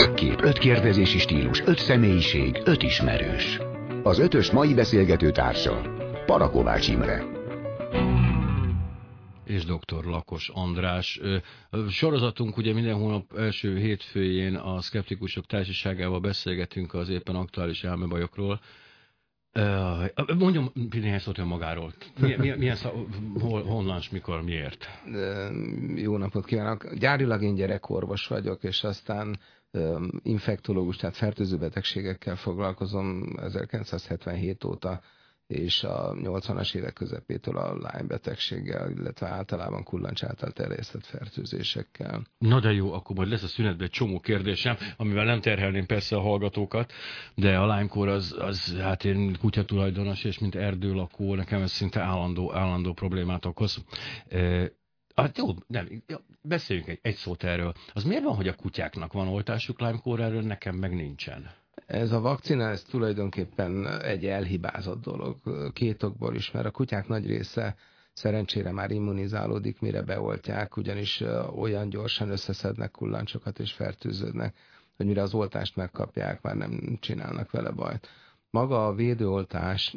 Öt kép, öt kérdezési stílus, öt személyiség, öt ismerős. Az ötös mai beszélgető társa Parakovács Imre és dr. Lakos András. Sorozatunk ugye minden hónap első hétfőjén a szkeptikusok társaságával beszélgetünk az éppen aktuális elmebajokról. Mondjam néhány szót magáról. Milyen, milyen, milyen szó, hol, honnan, mikor, miért? Jó napot kívánok! Gyárilag én gyerekorvos vagyok, és aztán infektológus, tehát fertőző betegségekkel foglalkozom 1977 óta és a 80-as évek közepétől a Lyme betegséggel, illetve általában kullancs által terjesztett fertőzésekkel. Na de jó, akkor majd lesz a szünetben egy csomó kérdésem, amivel nem terhelném persze a hallgatókat, de a Lyme-kor az, az, hát én kutyatulajdonos, és mint erdőlakó, nekem ez szinte állandó, állandó problémát okoz. Hát jó, nem, beszéljünk egy, egy szót erről. Az miért van, hogy a kutyáknak van oltásuk Lyme-kóra, erről nekem meg nincsen? Ez a vakcina, ez tulajdonképpen egy elhibázott dolog. Két okból is, mert a kutyák nagy része szerencsére már immunizálódik, mire beoltják, ugyanis olyan gyorsan összeszednek kullancsokat és fertőződnek, hogy mire az oltást megkapják, már nem csinálnak vele bajt. Maga a védőoltás,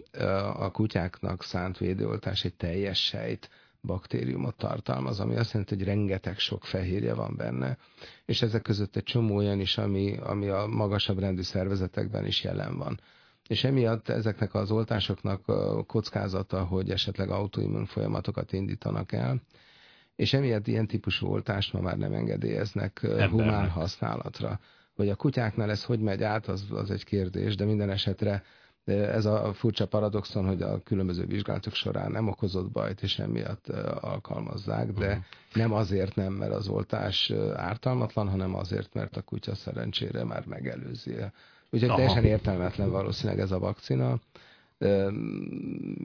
a kutyáknak szánt védőoltás egy teljes sejt, baktériumot tartalmaz, ami azt jelenti, hogy rengeteg sok fehérje van benne, és ezek között egy csomó olyan is, ami, ami a magasabb rendű szervezetekben is jelen van. És emiatt ezeknek az oltásoknak a kockázata, hogy esetleg autoimmun folyamatokat indítanak el, és emiatt ilyen típusú oltást ma már nem engedélyeznek Embernek. humán használatra. Hogy a kutyáknál ez hogy megy át, az, az egy kérdés, de minden esetre ez a furcsa paradoxon, hogy a különböző vizsgálatok során nem okozott bajt, és emiatt alkalmazzák, de uh-huh. nem azért nem, mert az oltás ártalmatlan, hanem azért, mert a kutya szerencsére már megelőzi. Úgyhogy Aha. teljesen értelmetlen valószínűleg ez a vakcina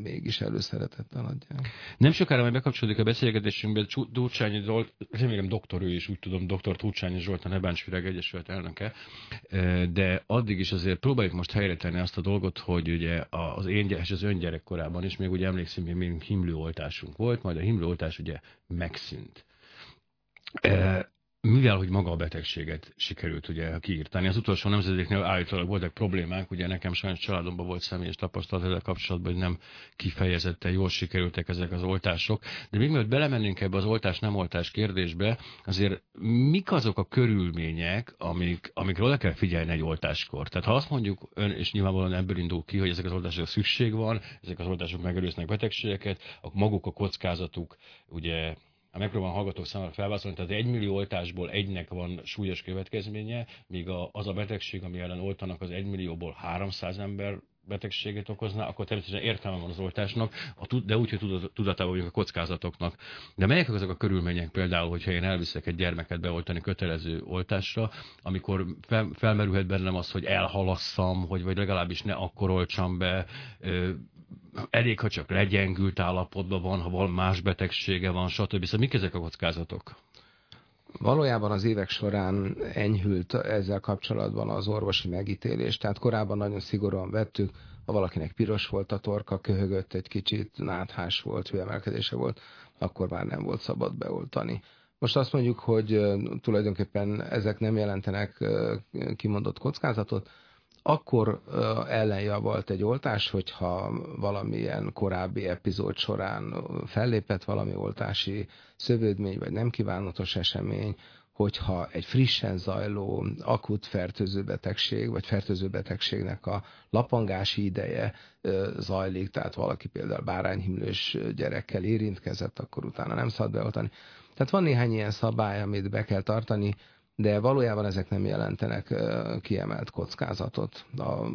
mégis előszeretettel adják. Nem sokára majd bekapcsolódik a beszélgetésünkbe Turcsányi Zolt, remélem doktor ő is, úgy tudom, doktor Turcsányi Zsolt, a Nebáncsfüreg Egyesület elnöke, de addig is azért próbáljuk most helyre tenni azt a dolgot, hogy ugye az én és az ön gyerekkorában is, még ugye emlékszem, hogy még himlőoltásunk volt, majd a himlőoltás ugye megszűnt mivel, hogy maga a betegséget sikerült ugye kiírtani. Az utolsó nemzedéknél állítólag voltak problémák, ugye nekem sajnos családomban volt személyes tapasztalat ezzel kapcsolatban, hogy nem kifejezetten jól sikerültek ezek az oltások. De még mielőtt belemennénk ebbe az oltás-nem oltás kérdésbe, azért mik azok a körülmények, amik, amikről le kell figyelni egy oltáskor? Tehát ha azt mondjuk, ön és nyilvánvalóan ebből indul ki, hogy ezek az oltások szükség van, ezek az oltások megelőznek betegségeket, maguk a kockázatuk ugye megpróbálom hallgatók számára felválaszolni, tehát egy millió oltásból egynek van súlyos következménye, míg a, az a betegség, ami ellen oltanak, az egy millióból 300 ember betegséget okozna, akkor természetesen értelme van az oltásnak, de úgy, hogy tudatában vagyunk a kockázatoknak. De melyek azok a körülmények például, hogyha én elviszek egy gyermeket beoltani kötelező oltásra, amikor fel, felmerülhet bennem az, hogy elhalasszam, hogy vagy legalábbis ne akkor oltsam be, elég, ha csak legyengült állapotban van, ha valami más betegsége van, stb. Szóval mik ezek a kockázatok? Valójában az évek során enyhült ezzel kapcsolatban az orvosi megítélés, tehát korábban nagyon szigorúan vettük, ha valakinek piros volt a torka, köhögött egy kicsit, náthás volt, hőemelkedése volt, akkor már nem volt szabad beoltani. Most azt mondjuk, hogy tulajdonképpen ezek nem jelentenek kimondott kockázatot, akkor ellenjavalt egy oltás, hogyha valamilyen korábbi epizód során fellépett valami oltási szövődmény, vagy nem kívánatos esemény, hogyha egy frissen zajló akut fertőző betegség, vagy fertőző betegségnek a lapangási ideje zajlik, tehát valaki például bárányhimlős gyerekkel érintkezett, akkor utána nem szabad beoltani. Tehát van néhány ilyen szabály, amit be kell tartani, de valójában ezek nem jelentenek kiemelt kockázatot. A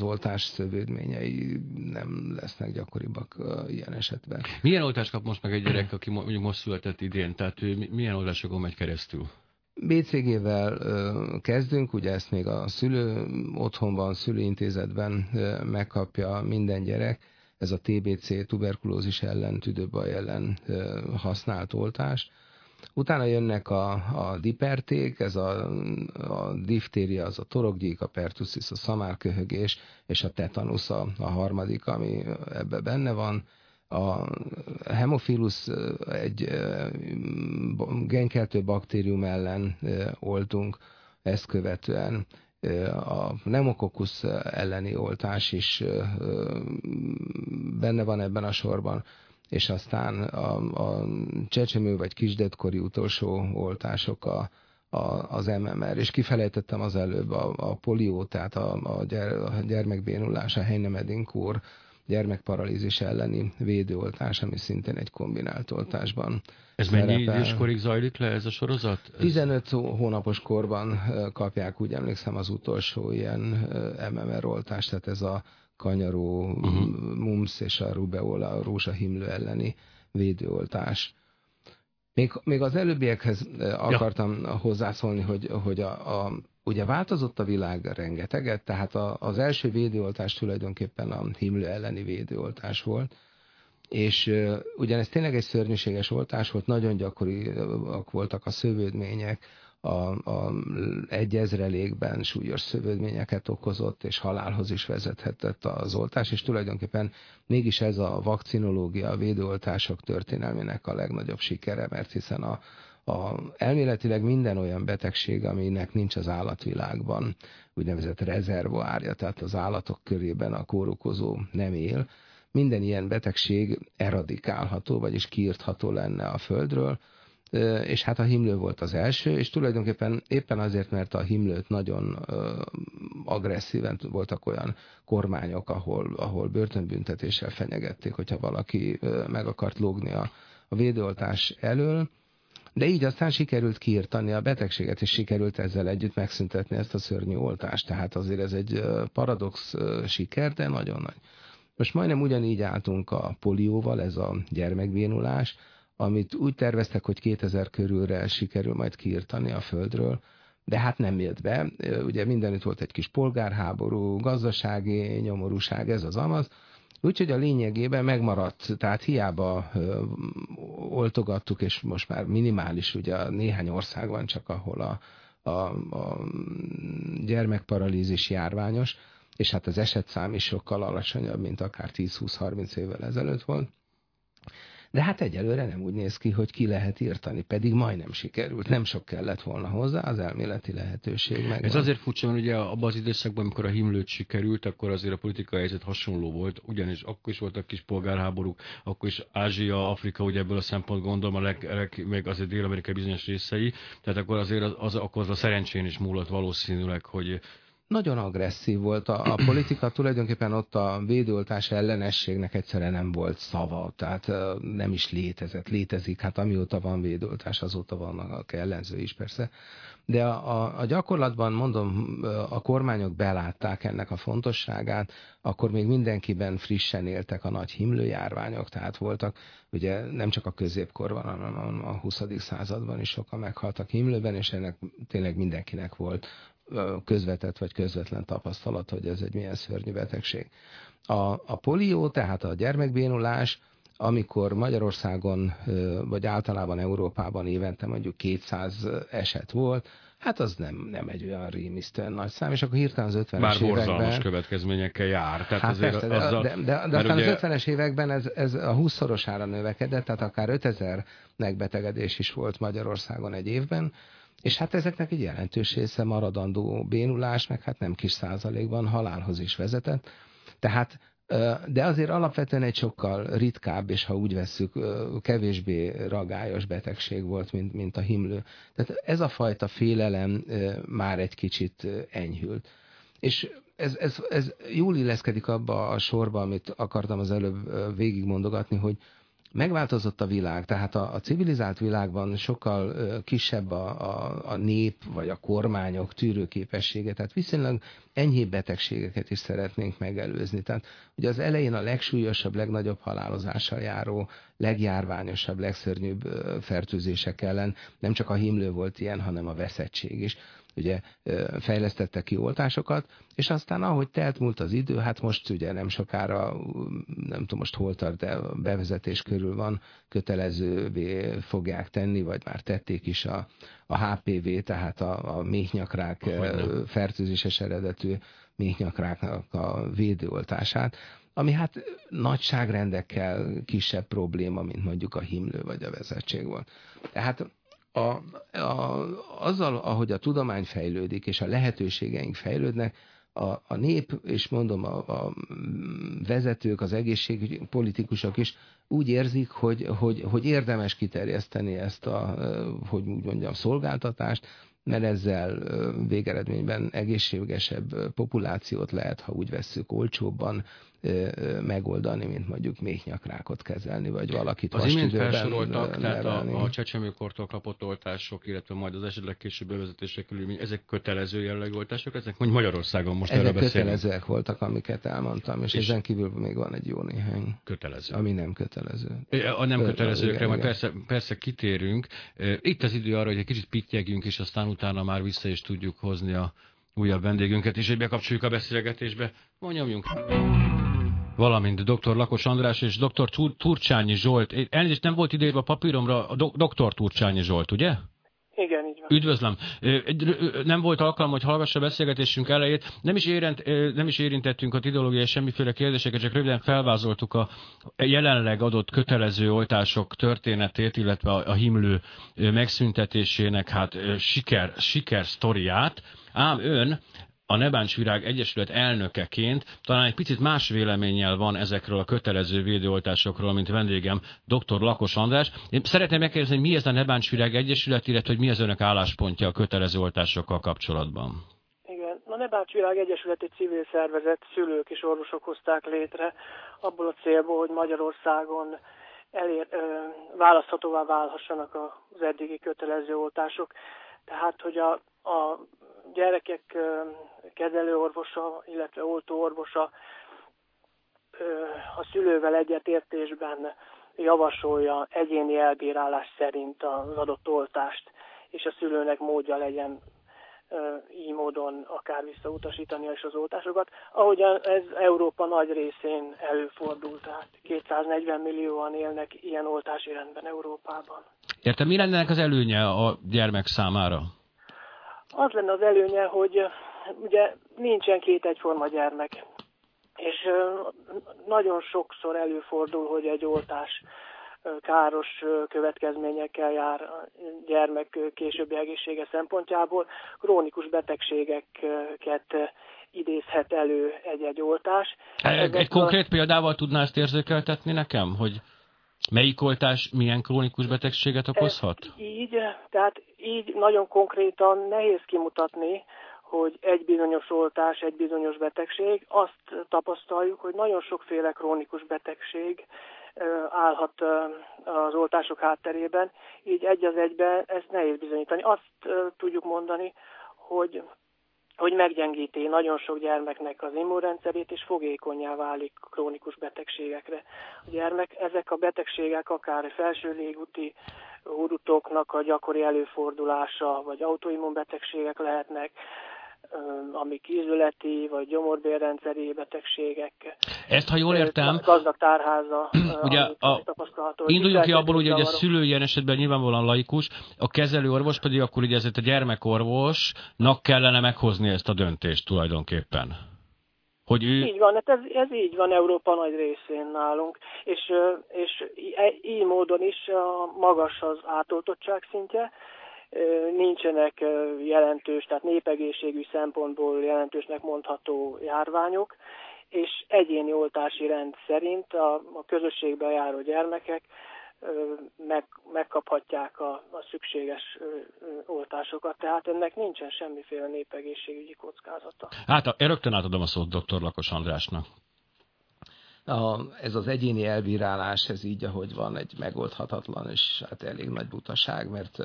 oltás szövődményei nem lesznek gyakoribbak ilyen esetben. Milyen oltást kap most meg egy gyerek, aki mondjuk most született idén? Tehát ő milyen oltásokon megy keresztül? BCG-vel kezdünk, ugye ezt még a szülő otthonban, szülőintézetben megkapja minden gyerek. Ez a TBC, tuberkulózis ellen, tüdőbaj ellen használt oltás Utána jönnek a, a diperték, ez a, a diftéria, az a torokgyík, a pertussis, a szamárköhögés, és a tetanusz a, a harmadik, ami ebbe benne van. A hemofilus egy genkeltő baktérium ellen oltunk, ezt követően a pneumokokusz elleni oltás is benne van ebben a sorban, és aztán a, a csecsemő vagy kisdetkori utolsó oltások a, a, az MMR, és kifelejtettem az előbb a, a polió, tehát a, a, gyere, a gyermekbénulás, a Heinemedinkór gyermekparalízis elleni védőoltás, ami szintén egy kombinált oltásban Ez szerepel. mennyi időskorig zajlik le ez a sorozat? Ez... 15 hónapos korban kapják, úgy emlékszem, az utolsó ilyen MMR oltást, tehát ez a kanyaró, uh-huh. mumps és a rubeola, a rózsahimlő elleni védőoltás. Még, még az előbbiekhez akartam ja. hozzászólni, hogy, hogy a, a, ugye változott a világ rengeteget, tehát a, az első védőoltás tulajdonképpen a himlő elleni védőoltás volt, és uh, ugyanez tényleg egy szörnyűséges oltás volt, nagyon gyakoriak voltak a szövődmények, a, a egyezrelékben súlyos szövődményeket okozott, és halálhoz is vezethetett az oltás, és tulajdonképpen mégis ez a vakcinológia, a védőoltások történelmének a legnagyobb sikere, mert hiszen a, a, elméletileg minden olyan betegség, aminek nincs az állatvilágban úgynevezett rezervoárja, tehát az állatok körében a kórokozó nem él, minden ilyen betegség eradikálható, vagyis kiirtható lenne a földről, és hát a himlő volt az első, és tulajdonképpen éppen azért, mert a himlőt nagyon agresszíven voltak olyan kormányok, ahol, ahol börtönbüntetéssel fenyegették, hogyha valaki meg akart lógni a, a védőoltás elől, de így aztán sikerült kiirtani a betegséget, és sikerült ezzel együtt megszüntetni ezt a szörnyű oltást. Tehát azért ez egy paradox siker, de nagyon nagy. Most majdnem ugyanígy álltunk a polióval, ez a gyermekbénulás, amit úgy terveztek, hogy 2000 körülre sikerül majd kiirtani a földről, de hát nem jött be. Ugye mindenütt volt egy kis polgárháború, gazdasági nyomorúság, ez az amaz. Úgyhogy a lényegében megmaradt, tehát hiába ö, oltogattuk, és most már minimális, ugye néhány ország van csak, ahol a, a, a gyermekparalízis járványos, és hát az esetszám is sokkal alacsonyabb, mint akár 10-20-30 évvel ezelőtt volt. De hát egyelőre nem úgy néz ki, hogy ki lehet írtani, pedig majdnem sikerült. Nem sok kellett volna hozzá, az elméleti lehetőség meg. Ez azért furcsa, mert ugye abban az időszakban, amikor a himlőt sikerült, akkor azért a politikai helyzet hasonló volt, ugyanis akkor is voltak kis polgárháborúk, akkor is Ázsia, Afrika, ugye ebből a szempont gondolom a leg, leg meg azért Dél-Amerika bizonyos részei, tehát akkor azért az, az, akkor az a szerencsén is múlott valószínűleg, hogy nagyon agresszív volt a, a politika, tulajdonképpen ott a védőoltás ellenességnek egyszerűen nem volt szava, tehát nem is létezett, létezik, hát amióta van védőoltás, azóta vannak a ellenző is persze, de a, a, a gyakorlatban mondom, a kormányok belátták ennek a fontosságát, akkor még mindenkiben frissen éltek a nagy himlőjárványok, tehát voltak, ugye nem csak a középkorban, hanem a 20. században is sokan meghaltak himlőben, és ennek tényleg mindenkinek volt közvetett vagy közvetlen tapasztalat, hogy ez egy milyen szörnyű betegség. A, a polió, tehát a gyermekbénulás, amikor Magyarországon, vagy általában Európában évente mondjuk 200 eset volt, hát az nem, nem egy olyan rémisztően nagy szám, és akkor hirtelen az 50-es Bár években... következményekkel jár. Tehát hát azért persze, de, azzal, de, de, de aztán ugye... az 50-es években ez, ez a 20-szorosára növekedett, tehát akár 5000 megbetegedés is volt Magyarországon egy évben, és hát ezeknek egy jelentős része maradandó bénulás, meg hát nem kis százalékban halálhoz is vezetett. Tehát de azért alapvetően egy sokkal ritkább, és ha úgy vesszük, kevésbé ragályos betegség volt, mint, mint a himlő. Tehát ez a fajta félelem már egy kicsit enyhült. És ez, ez, ez jól illeszkedik abba a sorba, amit akartam az előbb végigmondogatni, hogy megváltozott a világ, tehát a, a civilizált világban sokkal ö, kisebb a, a, a nép vagy a kormányok tűrőképessége, tehát viszonylag enyhébb betegségeket is szeretnénk megelőzni. Tehát ugye az elején a legsúlyosabb, legnagyobb halálozással járó, legjárványosabb, legszörnyűbb fertőzések ellen nem csak a himlő volt ilyen, hanem a veszettség is ugye fejlesztettek ki oltásokat, és aztán ahogy telt múlt az idő, hát most ugye nem sokára, nem tudom most hol tart, de bevezetés körül van, kötelezővé fogják tenni, vagy már tették is a, a HPV, tehát a, a méhnyakrák fertőzéses eredetű méhnyakráknak a védőoltását, ami hát nagyságrendekkel kisebb probléma, mint mondjuk a himlő vagy a vezettség volt. Tehát a, a, azzal, ahogy a tudomány fejlődik, és a lehetőségeink fejlődnek, a, a nép, és mondom, a, a vezetők, az egészségügyi politikusok is úgy érzik, hogy, hogy, hogy érdemes kiterjeszteni ezt a, hogy úgy mondjam, szolgáltatást, mert ezzel végeredményben egészségesebb populációt lehet, ha úgy vesszük, olcsóbban megoldani, mint mondjuk méhnyakrákot kezelni, vagy valakit Az imént felsoroltak, tehát a, a csecsemőkortól kapott oltások, illetve majd az esetleg később bevezetésre kerül, ezek kötelező jellegű oltások, ezek mondjuk Magyarországon most ezek erre kötelezőek voltak, amiket elmondtam, és, és ezen kívül még van egy jó néhány. Kötelező. Ami nem kötelező. A nem kötelezőkre majd persze, persze kitérünk. Itt az idő arra, hogy egy kicsit pittyegjünk, és aztán utána már vissza is tudjuk hozni a újabb vendégünket, és hogy bekapcsoljuk a beszélgetésbe. Mondjam, valamint dr. Lakos András és dr. Turcsányi Zsolt. Elnézést nem volt idejében a papíromra a dr. Turcsányi Zsolt, ugye? Igen. Üdvözlöm. Nem volt alkalom, hogy hallgassa a beszélgetésünk elejét. Nem is, érint, nem is érintettünk a ideológiai semmiféle kérdéseket, csak röviden felvázoltuk a jelenleg adott kötelező oltások történetét, illetve a himlő megszüntetésének hát siker, siker sztoriát. Ám ön a Nebáncs Virág Egyesület elnökeként talán egy picit más véleménnyel van ezekről a kötelező védőoltásokról, mint vendégem dr. Lakos András. Én szeretném megkérdezni, mi ez a Nebáncs Virág Egyesület, illetve hogy mi az önök álláspontja a kötelező oltásokkal kapcsolatban? Igen, a Nebáncs Virág Egyesület egy civil szervezet, szülők és orvosok hozták létre abból a célból, hogy Magyarországon elér, ö, választhatóvá válhassanak az eddigi kötelező oltások. Tehát, hogy a, a gyerekek kezelőorvosa, illetve oltóorvosa a szülővel egyetértésben javasolja egyéni elbírálás szerint az adott oltást, és a szülőnek módja legyen így módon akár visszautasítani is az oltásokat. Ahogy ez Európa nagy részén előfordult, tehát 240 millióan élnek ilyen oltási rendben Európában. Értem, mi lenne az előnye a gyermek számára? Az lenne az előnye, hogy ugye nincsen két egyforma gyermek, és nagyon sokszor előfordul, hogy egy oltás káros következményekkel jár a gyermek későbbi egészsége szempontjából. Krónikus betegségeket idézhet elő egy-egy oltás. Egy, egy konkrét példával tudná ezt érzékeltetni nekem, hogy Melyik oltás milyen krónikus betegséget okozhat? Ez így, tehát így nagyon konkrétan nehéz kimutatni, hogy egy bizonyos oltás, egy bizonyos betegség. Azt tapasztaljuk, hogy nagyon sokféle krónikus betegség állhat az oltások hátterében, így egy az egybe ezt nehéz bizonyítani. Azt tudjuk mondani, hogy hogy meggyengíti nagyon sok gyermeknek az immunrendszerét, és fogékonyá válik krónikus betegségekre. A gyermek, ezek a betegségek akár felső légúti hurutoknak a gyakori előfordulása, vagy autoimmunbetegségek lehetnek, amik ízületi vagy gyomorbérrendszeri betegségek. Ezt, ha jól értem... Gazdag tárháza. ugye a, induljunk ki abból, ugye, hogy a szülő ilyen esetben nyilvánvalóan laikus, a kezelőorvos pedig akkor ugye ezért a gyermekorvosnak kellene meghozni ezt a döntést tulajdonképpen. Hogy ő... Így van, hát ez, ez így van Európa nagy részén nálunk, és, és így módon is a magas az átoltottság szintje, nincsenek jelentős, tehát népegészségű szempontból jelentősnek mondható járványok, és egyéni oltási rend szerint a, a közösségbe járó gyermekek meg, megkaphatják a, a szükséges oltásokat, tehát ennek nincsen semmiféle népegészségügyi kockázata. Hát rögtön átadom a szót dr. Lakos Andrásnak. A, ez az egyéni elbírálás, ez így, ahogy van, egy megoldhatatlan és hát elég nagy butaság, mert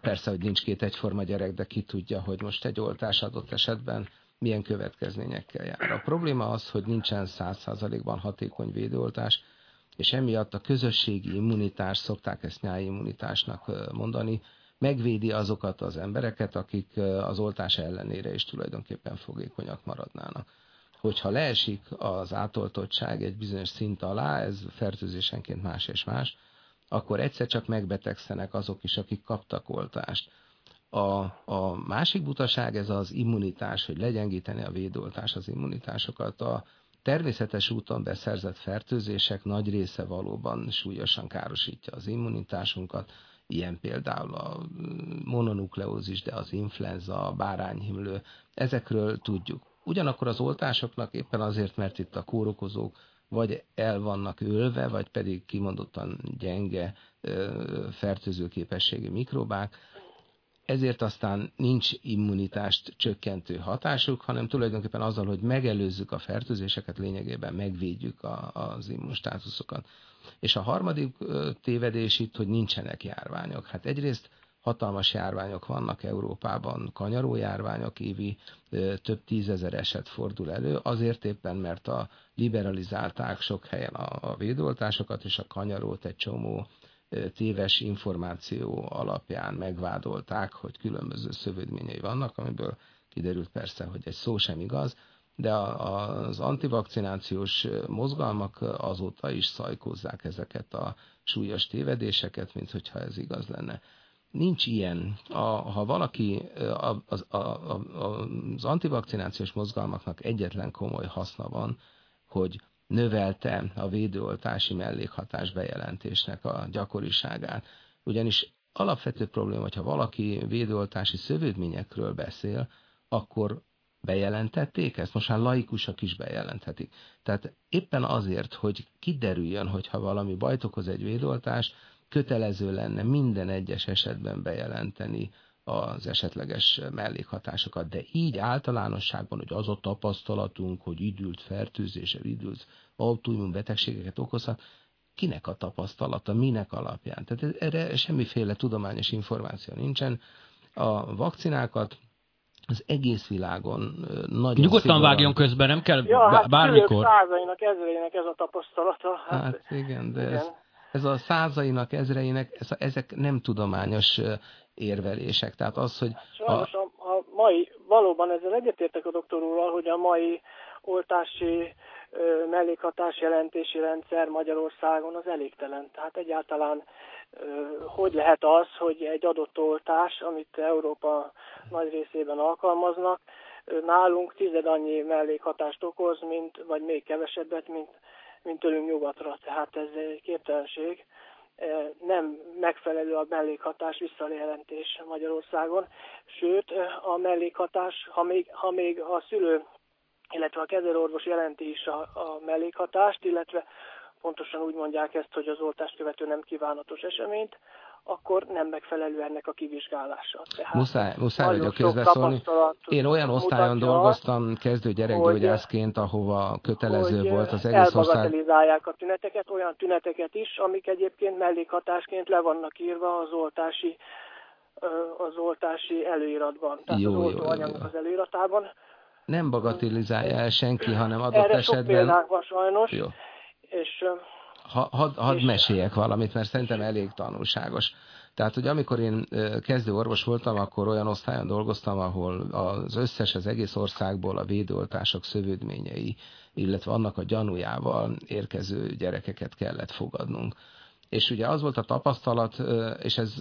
Persze, hogy nincs két egyforma gyerek, de ki tudja, hogy most egy oltás adott esetben milyen következményekkel jár. A probléma az, hogy nincsen száz százalékban hatékony védőoltás, és emiatt a közösségi immunitás, szokták ezt nyári immunitásnak mondani, megvédi azokat az embereket, akik az oltás ellenére is tulajdonképpen fogékonyak maradnának. Hogyha leesik az átoltottság egy bizonyos szint alá, ez fertőzésenként más és más, akkor egyszer csak megbetegszenek azok is, akik kaptak oltást. A, a másik butaság ez az immunitás, hogy legyengíteni a védoltás az immunitásokat. A természetes úton beszerzett fertőzések nagy része valóban súlyosan károsítja az immunitásunkat, ilyen például a mononukleózis, de az influenza, a bárányhimlő, ezekről tudjuk. Ugyanakkor az oltásoknak éppen azért, mert itt a kórokozók vagy el vannak ölve, vagy pedig kimondottan gyenge fertőző képességű mikrobák, ezért aztán nincs immunitást csökkentő hatásuk, hanem tulajdonképpen azzal, hogy megelőzzük a fertőzéseket, lényegében megvédjük a, az immunstátuszokat. És a harmadik tévedés itt, hogy nincsenek járványok. Hát egyrészt hatalmas járványok vannak Európában, kanyaró járványok, évi több tízezer eset fordul elő, azért éppen, mert a liberalizálták sok helyen a, a védoltásokat, és a kanyarót egy csomó téves információ alapján megvádolták, hogy különböző szövődményei vannak, amiből kiderült persze, hogy egy szó sem igaz, de az antivakcinációs mozgalmak azóta is szajkózzák ezeket a súlyos tévedéseket, mint hogyha ez igaz lenne. Nincs ilyen. A, ha valaki az, a, a, az antivakcinációs mozgalmaknak egyetlen komoly haszna van, hogy növelte a védőoltási mellékhatás bejelentésnek a gyakoriságát. Ugyanis alapvető probléma, hogyha valaki védőoltási szövődményekről beszél, akkor bejelentették ezt, most már laikusok is bejelenthetik. Tehát éppen azért, hogy kiderüljön, hogyha valami bajt okoz egy védoltás, kötelező lenne minden egyes esetben bejelenteni az esetleges mellékhatásokat, de így általánosságban, hogy az a tapasztalatunk, hogy időlt fertőzése, időlt autoimmun betegségeket okozhat, kinek a tapasztalata, minek alapján. Tehát erre semmiféle tudományos információ nincsen. A vakcinákat az egész világon nagyon Nyugodtan szigorúan... vágjon közben, nem kell ja, hát bármikor. százainak, ezreinek ez a tapasztalata. Hát, hát igen, de igen. Ez, ez a százainak, ezreinek, ez, ezek nem tudományos érvelések. Tehát az, hogy... Sajnos a, a mai, valóban ezzel egyetértek a doktor úrral, hogy a mai oltási mellékhatás jelentési rendszer Magyarországon az elégtelen. Tehát egyáltalán hogy lehet az, hogy egy adott oltás, amit Európa nagy részében alkalmaznak, nálunk tized annyi mellékhatást okoz, mint, vagy még kevesebbet, mint, mint tőlünk nyugatra. Tehát ez egy képtelenség. Nem megfelelő a mellékhatás visszajelentés Magyarországon. Sőt, a mellékhatás, ha még, ha még a szülő illetve a kezelőorvos jelenti is a, a mellékhatást, illetve pontosan úgy mondják ezt, hogy az oltást követő nem kívánatos eseményt, akkor nem megfelelő ennek a kivizsgálása. Tehát muszáj, muszáj vagyok közbeszólni. Én olyan osztályon mutatja, dolgoztam kezdő gyerekgyógyászként, ahova kötelező volt az egész ország. a tüneteket, olyan tüneteket is, amik egyébként mellékhatásként le vannak írva az oltási az oltási előíratban, tehát jó, az oltóanyagok az előíratában nem bagatelizálja el senki, hanem adott Erre esetben... Erre van sajnos. Jó. És, ha, had, hadd és... meséljek valamit, mert szerintem elég tanulságos. Tehát, hogy amikor én kezdő orvos voltam, akkor olyan osztályon dolgoztam, ahol az összes, az egész országból a védőoltások szövődményei, illetve annak a gyanújával érkező gyerekeket kellett fogadnunk. És ugye az volt a tapasztalat, és ez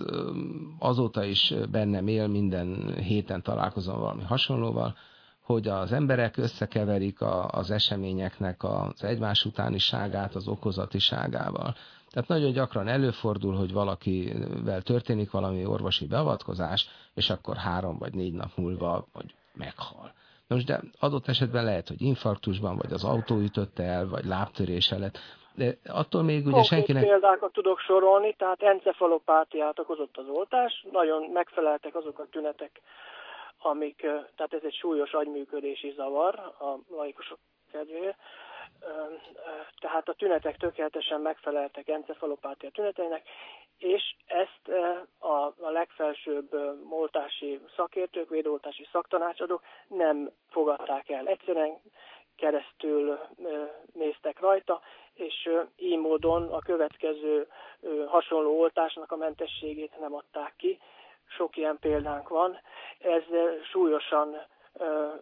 azóta is bennem él, minden héten találkozom valami hasonlóval, hogy az emberek összekeverik a, az eseményeknek az egymás utániságát az okozatiságával. Tehát nagyon gyakran előfordul, hogy valakivel történik valami orvosi beavatkozás, és akkor három vagy négy nap múlva vagy meghal. Most de adott esetben lehet, hogy infarktusban, vagy az autó ütötte el, vagy lábtörése lett. De attól még ugye Konkrét senkinek... példákat tudok sorolni, tehát encefalopátiát okozott az oltás, nagyon megfeleltek azok a tünetek, amik, tehát ez egy súlyos agyműködési zavar a laikusok kedvéért, tehát a tünetek tökéletesen megfeleltek encefalopátia tüneteinek, és ezt a, a legfelsőbb oltási szakértők, védoltási szaktanácsadók nem fogadták el. Egyszerűen keresztül néztek rajta, és így módon a következő hasonló oltásnak a mentességét nem adták ki, sok ilyen példánk van, ez súlyosan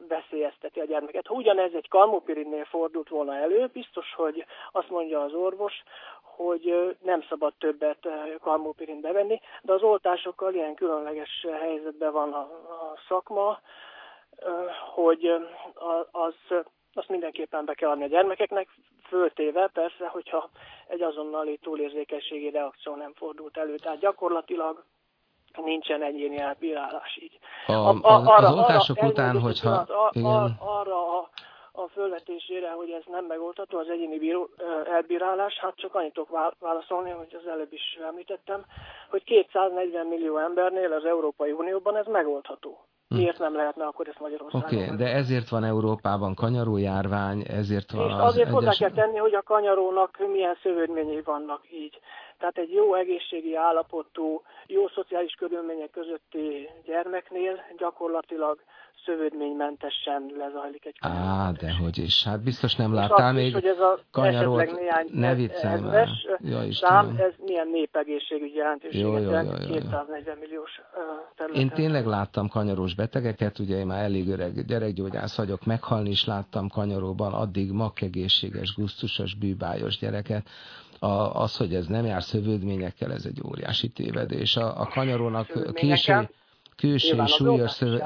veszélyezteti a gyermeket. Ha ugyanez egy kalmopirinnél fordult volna elő, biztos, hogy azt mondja az orvos, hogy nem szabad többet kalmopirin bevenni, de az oltásokkal ilyen különleges helyzetben van a, a szakma, hogy az, azt mindenképpen be kell adni a gyermekeknek, föltéve persze, hogyha egy azonnali túlérzékenységi reakció nem fordult elő. Tehát gyakorlatilag nincsen egyéni elbírálás így. A, a, a, az oltások arra, után, hogyha... Pillanat, igen. arra a, a fölvetésére, hogy ez nem megoldható, az egyéni bíró, elbírálás, hát csak annyit tudok válaszolni, hogy az előbb is említettem, hogy 240 millió embernél az Európai Unióban ez megoldható. Hm. Miért nem lehetne akkor ezt Magyarországon? Oké, okay, de ezért van Európában kanyaró járvány, ezért van És az azért egyes... hozzá kell tenni, hogy a kanyarónak milyen szövődményei vannak így. Tehát egy jó egészségi állapotú, jó szociális körülmények közötti gyermeknél gyakorlatilag szövődménymentesen lezajlik egy Á, de hogy is. Hát biztos nem láttál még hogy ez a kanyarót, ne viccelj már. Ja, szám, ez milyen népegészségügyi jelentőséget jelent 240 milliós területen. Én tényleg láttam kanyarós betegeket, ugye én már elég öreg gyerekgyógyász vagyok, meghalni is láttam kanyaróban, addig makkegészséges, gusztusos, bűbájos gyereket, a, az, hogy ez nem jár szövődményekkel, ez egy óriási tévedés. A, a kanyarónak késő, külső súlyos szövő...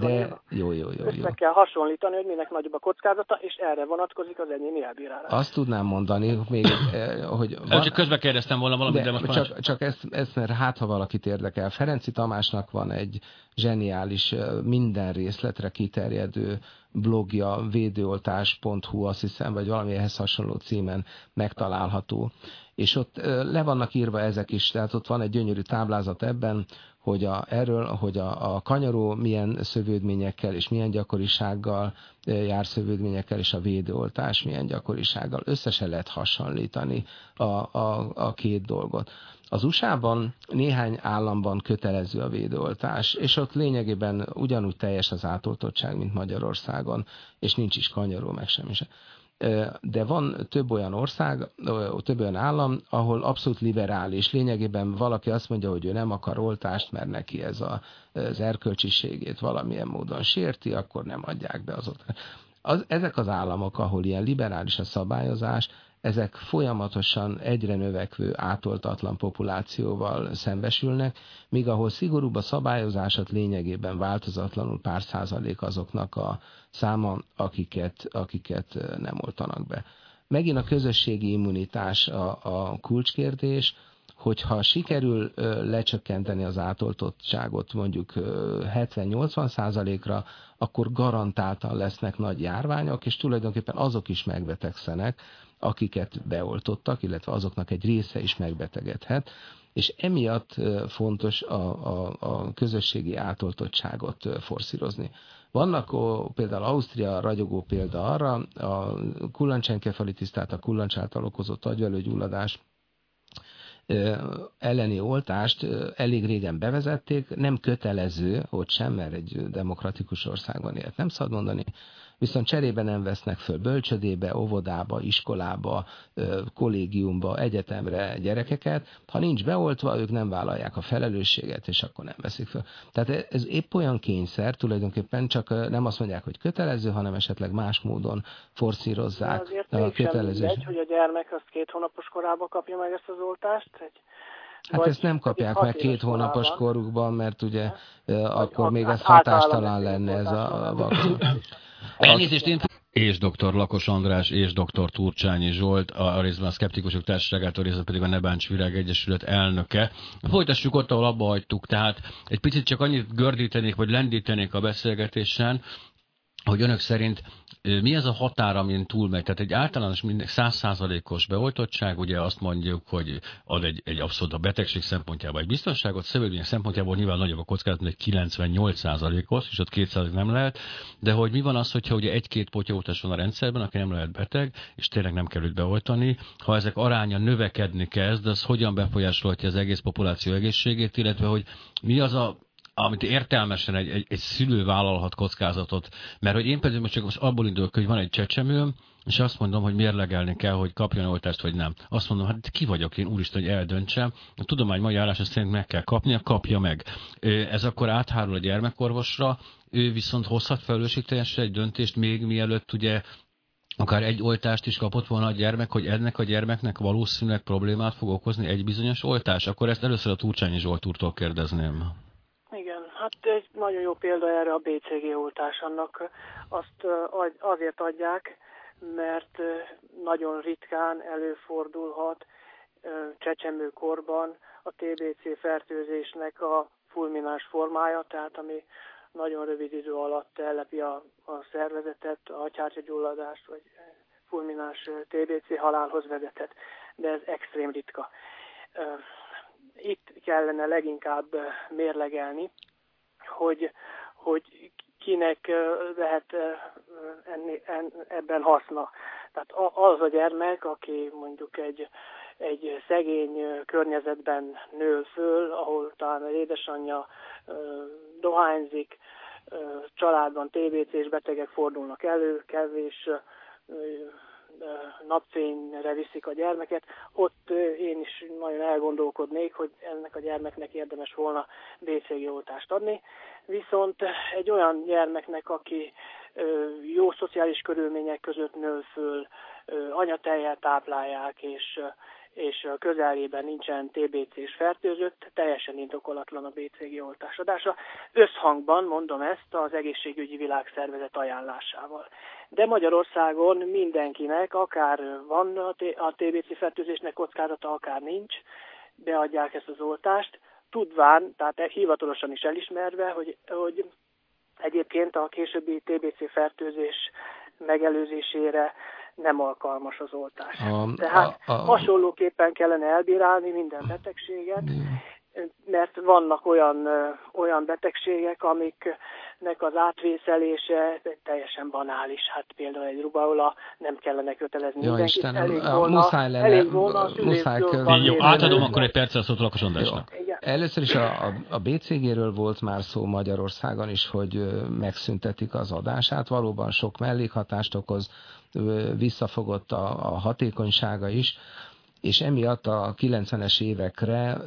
de jó, jó, jó, jó. Össze kell hasonlítani, hogy minek nagyobb a kockázata, és erre vonatkozik az egyéni elbírálás. Azt tudnám mondani, még, eh, hogy... Van... Csak közbe kérdeztem volna valamit, de, de most csak, más. csak ezt, ezt, mert hát, ha valakit érdekel. Ferenci Tamásnak van egy zseniális, eh, minden részletre kiterjedő blogja, védőoltás.hu, azt hiszem, vagy valami ehhez hasonló címen megtalálható. És ott le vannak írva ezek is, tehát ott van egy gyönyörű táblázat ebben, hogy a, erről, hogy a, a kanyaró milyen szövődményekkel és milyen gyakorisággal jár szövődményekkel, és a védőoltás milyen gyakorisággal. Összesen lehet hasonlítani a, a, a két dolgot. Az USA-ban néhány államban kötelező a védőoltás, és ott lényegében ugyanúgy teljes az átoltottság, mint Magyarországon, és nincs is kanyaró, meg semmi sem de van több olyan ország, több olyan állam, ahol abszolút liberális. Lényegében valaki azt mondja, hogy ő nem akar oltást, mert neki ez a, az erkölcsiségét valamilyen módon sérti, akkor nem adják be az oltást. Az, ezek az államok, ahol ilyen liberális a szabályozás, ezek folyamatosan egyre növekvő átoltatlan populációval szembesülnek, míg ahol szigorúbb a szabályozásat lényegében változatlanul pár százalék azoknak a száma, akiket, akiket nem oltanak be. Megint a közösségi immunitás a, a kulcskérdés, hogyha sikerül lecsökkenteni az átoltottságot mondjuk 70-80 százalékra, akkor garantáltan lesznek nagy járványok, és tulajdonképpen azok is megbetegszenek, akiket beoltottak, illetve azoknak egy része is megbetegedhet, és emiatt fontos a, a, a közösségi átoltottságot forszírozni. Vannak például Ausztria ragyogó példa arra, a kullancsenkefalitis, tehát a kullancs által okozott agyvelőgyulladás elleni oltást elég régen bevezették, nem kötelező, hogy sem, mert egy demokratikus országban élt, nem szabad mondani, viszont cserébe nem vesznek föl bölcsödébe, óvodába, iskolába, kollégiumba, egyetemre gyerekeket. Ha nincs beoltva, ők nem vállalják a felelősséget, és akkor nem veszik föl. Tehát ez épp olyan kényszer, tulajdonképpen csak nem azt mondják, hogy kötelező, hanem esetleg más módon forszírozzák a kötelező. Mindegy, hogy a gyermek azt két hónapos korában kapja meg ezt az oltást, egy Hát ezt nem kapják meg két hónapos korukban, mert ugye akkor még ez hatástalan lenne ez a vakcina. Elnézést, én és dr. Lakos András, és dr. Turcsányi Zsolt, a részben a Szkeptikusok Társaságától, részben pedig a Nebáncs Virág Egyesület elnöke. Folytassuk ott, ahol abba hagytuk, tehát egy picit csak annyit gördítenék, vagy lendítenék a beszélgetésen, hogy önök szerint mi ez a határ, amin túlmegy? Tehát egy általános százszázalékos beoltottság, ugye azt mondjuk, hogy ad egy, egy abszolút a betegség szempontjából egy biztonságot, szövődmények szempontjából nyilván nagyobb a kockázat, mint egy 98 százalékos, és ott 200% nem lehet, de hogy mi van az, hogyha ugye egy-két potyautas van a rendszerben, aki nem lehet beteg, és tényleg nem kell beoltani, ha ezek aránya növekedni kezd, az hogyan befolyásolhatja az egész populáció egészségét, illetve hogy mi az a amit értelmesen egy, egy, egy szülő vállalhat kockázatot. Mert hogy én például most csak most abból indulok, hogy van egy csecsemőm, és azt mondom, hogy mérlegelni kell, hogy kapjon oltást, vagy nem. Azt mondom, hát ki vagyok én, úristen, hogy eldöntsem. A tudomány mai állása szerint meg kell kapnia, kapja meg. Ez akkor áthárul a gyermekorvosra, ő viszont hozhat felelősségteljesen egy döntést még mielőtt ugye akár egy oltást is kapott volna a gyermek, hogy ennek a gyermeknek valószínűleg problémát fog okozni egy bizonyos oltás, akkor ezt először a Turcsányi Zsolt úrtól kérdezném. Hát egy nagyon jó példa erre a BCG oltás, annak azt azért adják, mert nagyon ritkán előfordulhat csecsemőkorban a TBC fertőzésnek a fulmináns formája, tehát ami nagyon rövid idő alatt ellepi a, a szervezetet, a gyulladást, vagy fulmináns TBC halálhoz vezethet, de ez extrém ritka. Itt kellene leginkább mérlegelni, hogy, hogy kinek lehet ebben haszna. Tehát az a gyermek, aki mondjuk egy, egy szegény környezetben nő föl, ahol talán az édesanyja dohányzik, családban TBC-s betegek fordulnak elő, kevés napfényre viszik a gyermeket, ott én is nagyon elgondolkodnék, hogy ennek a gyermeknek érdemes volna BCG oltást adni. Viszont egy olyan gyermeknek, aki jó szociális körülmények között nő föl, anyateljel táplálják, és és a közelében nincsen TBC-s fertőzött, teljesen indokolatlan a BCG oltás adása. Összhangban mondom ezt az egészségügyi világszervezet ajánlásával. De Magyarországon mindenkinek, akár van a TBC fertőzésnek kockázata, akár nincs, beadják ezt az oltást, tudván, tehát hivatalosan is elismerve, hogy, hogy egyébként a későbbi TBC fertőzés megelőzésére nem alkalmas az oltás. A, Tehát a, a, hasonlóképpen kellene elbírálni minden betegséget, mert vannak olyan, olyan betegségek, amiknek az átvészelése teljesen banális. Hát például egy rubaula nem kellene kötelezni Jó, mindenkit. Istenem, elég volna, muszáj lenne, elég volna muszáj Jó, átadom akkor egy percet a szót Lakos Andrásnak. Először is a, a, a BCG-ről volt már szó Magyarországon is, hogy megszüntetik az adását. Valóban sok mellékhatást okoz, visszafogott a, a hatékonysága is és emiatt a 90-es évekre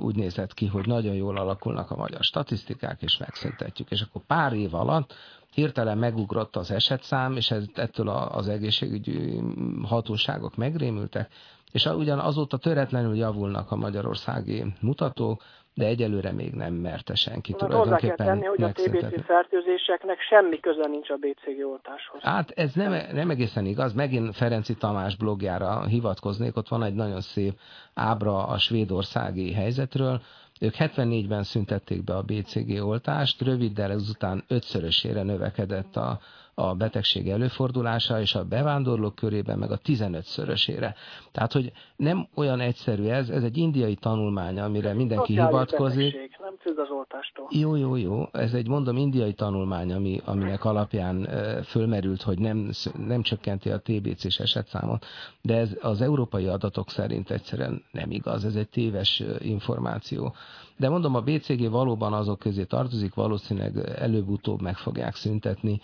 úgy nézett ki, hogy nagyon jól alakulnak a magyar statisztikák, és megszüntetjük. És akkor pár év alatt hirtelen megugrott az esetszám, és ez, ettől az egészségügyi hatóságok megrémültek, és ugyan azóta töretlenül javulnak a magyarországi mutatók, de egyelőre még nem merte senki Mert hozzá kell tenni, hogy a TBC fertőzéseknek semmi köze nincs a BCG oltáshoz. Hát ez nem, nem egészen igaz. Megint Ferenci Tamás blogjára hivatkoznék, ott van egy nagyon szép ábra a svédországi helyzetről, ők 74-ben szüntették be a BCG oltást, röviddel ezután ötszörösére növekedett a, a betegség előfordulása, és a bevándorlók körében meg a 15-szörösére. Tehát, hogy nem olyan egyszerű ez, ez egy indiai tanulmány, amire mindenki hivatkozik. Betegség, nem függ az oltástól. Jó, jó, jó. Ez egy, mondom, indiai tanulmány, ami, aminek alapján fölmerült, hogy nem, nem csökkenti a TBC-s esetszámot, de ez az európai adatok szerint egyszerűen nem igaz. Ez egy téves információ. De mondom, a BCG valóban azok közé tartozik, valószínűleg előbb-utóbb meg fogják szüntetni,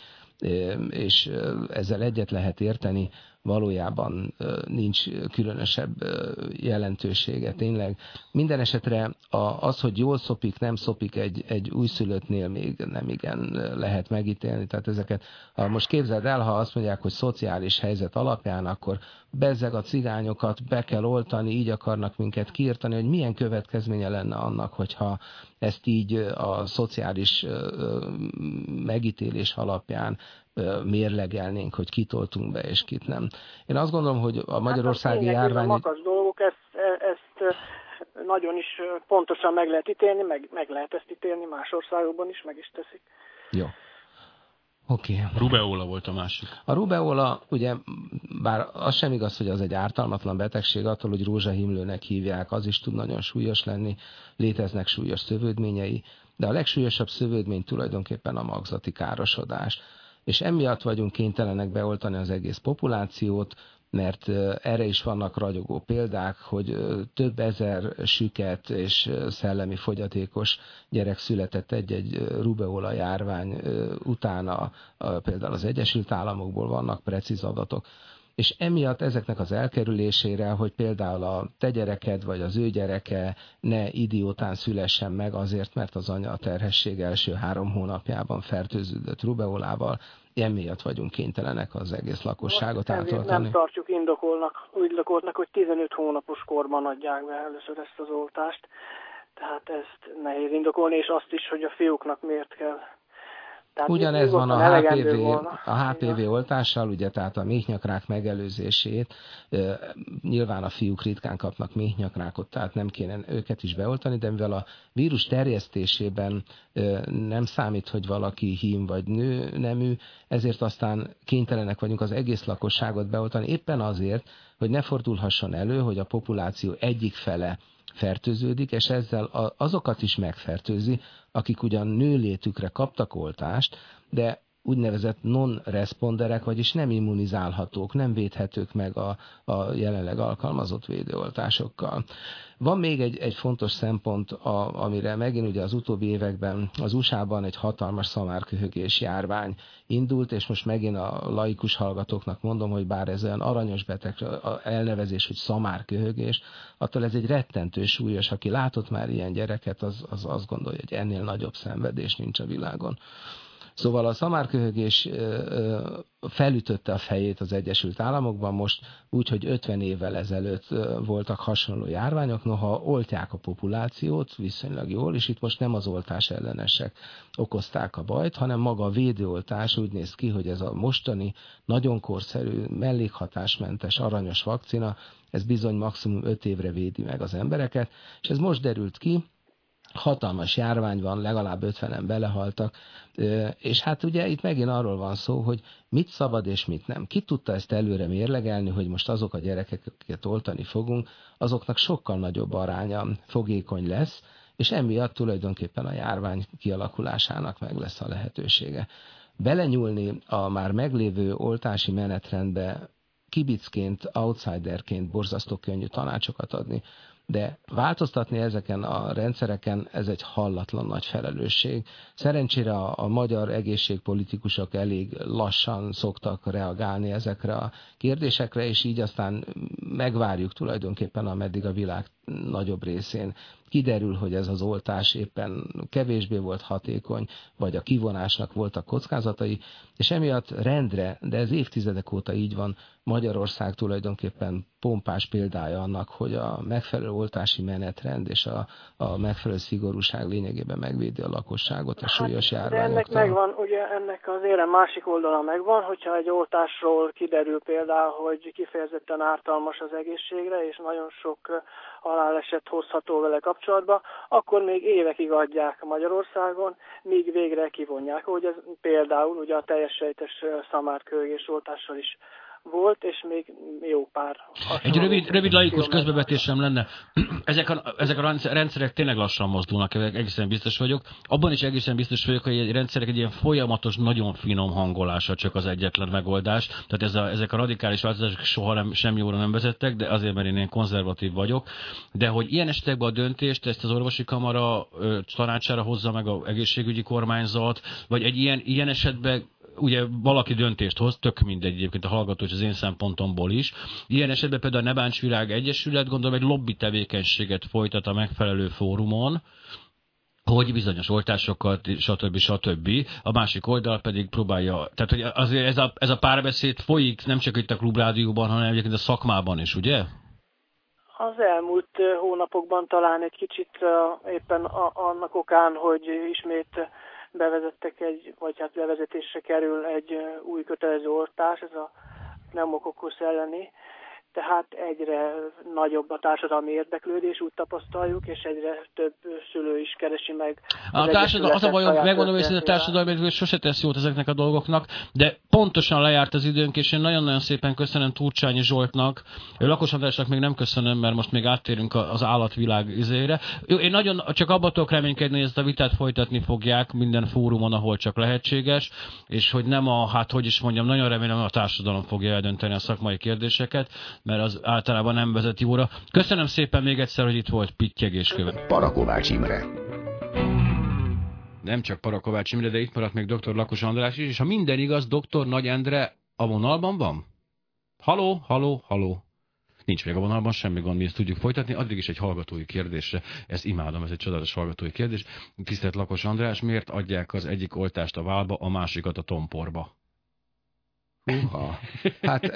és ezzel egyet lehet érteni, valójában nincs különösebb jelentősége. Tényleg minden esetre az, hogy jól szopik, nem szopik egy, egy újszülöttnél még nem igen lehet megítélni. Tehát ezeket, ha most képzeld el, ha azt mondják, hogy szociális helyzet alapján, akkor bezzeg a cigányokat be kell oltani, így akarnak minket kiirtani, hogy milyen következménye lenne annak, hogyha ezt így a szociális megítélés alapján mérlegelnénk, hogy kitoltunk be és kit nem. Én azt gondolom, hogy a magyarországi hát járvány... A dolgok, ezt, ezt nagyon is pontosan meg lehet ítélni, meg, meg lehet ezt ítélni, más országokban is meg is teszik. Jó. Oké. Okay. Rubeola volt a másik. A rubeola, ugye, bár az sem igaz, hogy az egy ártalmatlan betegség, attól, hogy rózsahimlőnek hívják, az is tud nagyon súlyos lenni, léteznek súlyos szövődményei, de a legsúlyosabb szövődmény tulajdonképpen a magzati károsodás és emiatt vagyunk kénytelenek beoltani az egész populációt, mert erre is vannak ragyogó példák, hogy több ezer süket és szellemi fogyatékos gyerek született egy-egy rubeola járvány utána, például az Egyesült Államokból vannak precíz adatok és emiatt ezeknek az elkerülésére, hogy például a te gyereked vagy az ő gyereke ne idiótán szülessen meg azért, mert az anya a terhesség első három hónapjában fertőződött rubeolával, emiatt vagyunk kénytelenek az egész lakosságot átoltani. Nem tartjuk indokolnak, úgy indokoltnak, hogy 15 hónapos korban adják be először ezt az oltást. Tehát ezt nehéz indokolni, és azt is, hogy a fiúknak miért kell Tehát Ugyanez van a HPV, volna. a HPV oltással, ugye, tehát a méhnyakrák megelőzését, nyilván a fiúk ritkán kapnak méhnyakrákot, tehát nem kéne őket is beoltani, de mivel a vírus terjesztésében nem számít, hogy valaki hím vagy nő nemű, ezért aztán kénytelenek vagyunk az egész lakosságot beoltani, éppen azért, hogy ne fordulhasson elő, hogy a populáció egyik fele fertőződik, és ezzel azokat is megfertőzi, akik ugyan nőlétükre kaptak oltást, de úgynevezett non-responderek, vagyis nem immunizálhatók, nem védhetők meg a, a jelenleg alkalmazott védőoltásokkal. Van még egy, egy fontos szempont, a, amire megint ugye az utóbbi években az USA-ban egy hatalmas szamárköhögés járvány indult, és most megint a laikus hallgatóknak mondom, hogy bár ez olyan aranyos beteg elnevezés, hogy szamárköhögés, attól ez egy rettentő súlyos, aki látott már ilyen gyereket, az, az azt gondolja, hogy ennél nagyobb szenvedés nincs a világon. Szóval a szamárköhögés felütötte a fejét az Egyesült Államokban most úgy, hogy 50 évvel ezelőtt voltak hasonló járványok, noha oltják a populációt viszonylag jól, és itt most nem az oltás ellenesek okozták a bajt, hanem maga a védőoltás úgy néz ki, hogy ez a mostani nagyon korszerű, mellékhatásmentes, aranyos vakcina, ez bizony maximum 5 évre védi meg az embereket, és ez most derült ki, hatalmas járvány van, legalább 50-en belehaltak, és hát ugye itt megint arról van szó, hogy mit szabad és mit nem. Ki tudta ezt előre mérlegelni, hogy most azok a gyerekek, akiket oltani fogunk, azoknak sokkal nagyobb aránya fogékony lesz, és emiatt tulajdonképpen a járvány kialakulásának meg lesz a lehetősége. Belenyúlni a már meglévő oltási menetrendbe kibicként, outsiderként borzasztó könnyű tanácsokat adni, de változtatni ezeken a rendszereken, ez egy hallatlan nagy felelősség. Szerencsére a, a magyar egészségpolitikusok elég lassan szoktak reagálni ezekre a kérdésekre, és így aztán megvárjuk tulajdonképpen, ameddig a világ nagyobb részén. Kiderül, hogy ez az oltás éppen kevésbé volt hatékony, vagy a kivonásnak voltak kockázatai, és emiatt rendre, de ez évtizedek óta így van, Magyarország tulajdonképpen pompás példája annak, hogy a megfelelő oltási menetrend és a, a megfelelő szigorúság lényegében megvédi a lakosságot a súlyos Hát, de ennek megvan, ugye ennek az érem másik oldala megvan, hogyha egy oltásról kiderül például, hogy kifejezetten ártalmas az egészségre, és nagyon sok haláleset hozható vele kapcsolatba, akkor még évekig adják Magyarországon, míg végre kivonják, hogy ez például ugye a teljes sejtes szamárkőgés oltással is volt, és még jó pár. Egy rövid, rövid laikus közbevetésem lenne. Ezek a, ezek a rendszer- rendszerek tényleg lassan mozdulnak, egészen biztos vagyok. Abban is egészen biztos vagyok, hogy egy rendszerek egy ilyen folyamatos, nagyon finom hangolása csak az egyetlen megoldás. Tehát ez a, ezek a radikális változások soha nem, sem jóra nem vezettek, de azért, mert én ilyen konzervatív vagyok. De hogy ilyen esetekben a döntést ezt az orvosi kamara ö, tanácsára hozza meg a egészségügyi kormányzat, vagy egy ilyen, ilyen esetben ugye valaki döntést hoz, tök mindegy egyébként a hallgató és az én szempontomból is. Ilyen esetben például a Nebáncs Világ Egyesület gondolom egy lobby tevékenységet folytat a megfelelő fórumon, hogy bizonyos oltásokat, stb. stb. A másik oldal pedig próbálja, tehát hogy azért ez a, ez a párbeszéd folyik nem csak itt a klubrádióban, hanem egyébként a szakmában is, ugye? Az elmúlt ö, hónapokban talán egy kicsit ö, éppen annak okán, hogy ismét bevezettek egy, vagy hát bevezetésre kerül egy új kötelező oltás, ez a pneumokokusz elleni, tehát egyre nagyobb a társadalmi érdeklődés, úgy tapasztaljuk, és egyre több szülő is keresi meg. A az társadalom, az a bajom, megmondom őszintén, a társadalom hogy sose tesz jót ezeknek a dolgoknak, de pontosan lejárt az időnk, és én nagyon-nagyon szépen köszönöm Turcsányi Zsoltnak, Lakos Andrásnak még nem köszönöm, mert most még áttérünk a- az állatvilág izére. Jó, Én nagyon csak abba tudok reménykedni, hogy ezt a vitát folytatni fogják minden fórumon, ahol csak lehetséges, és hogy nem a, hát hogy is mondjam, nagyon remélem a társadalom fogja eldönteni a szakmai kérdéseket, mert az általában nem vezet jóra. Köszönöm szépen még egyszer, hogy itt volt Pittyegés követ. Parakovács Imre. Nem csak Parakovács Imre, de itt maradt még dr. Lakos András is, és ha minden igaz, dr. Nagy Endre a vonalban van? Haló, haló, haló. Nincs még a vonalban, semmi gond, mi ezt tudjuk folytatni. Addig is egy hallgatói kérdésre, ezt imádom, ez egy csodálatos hallgatói kérdés. Tisztelt Lakos András, miért adják az egyik oltást a válba, a másikat a tomporba? Húha. Hát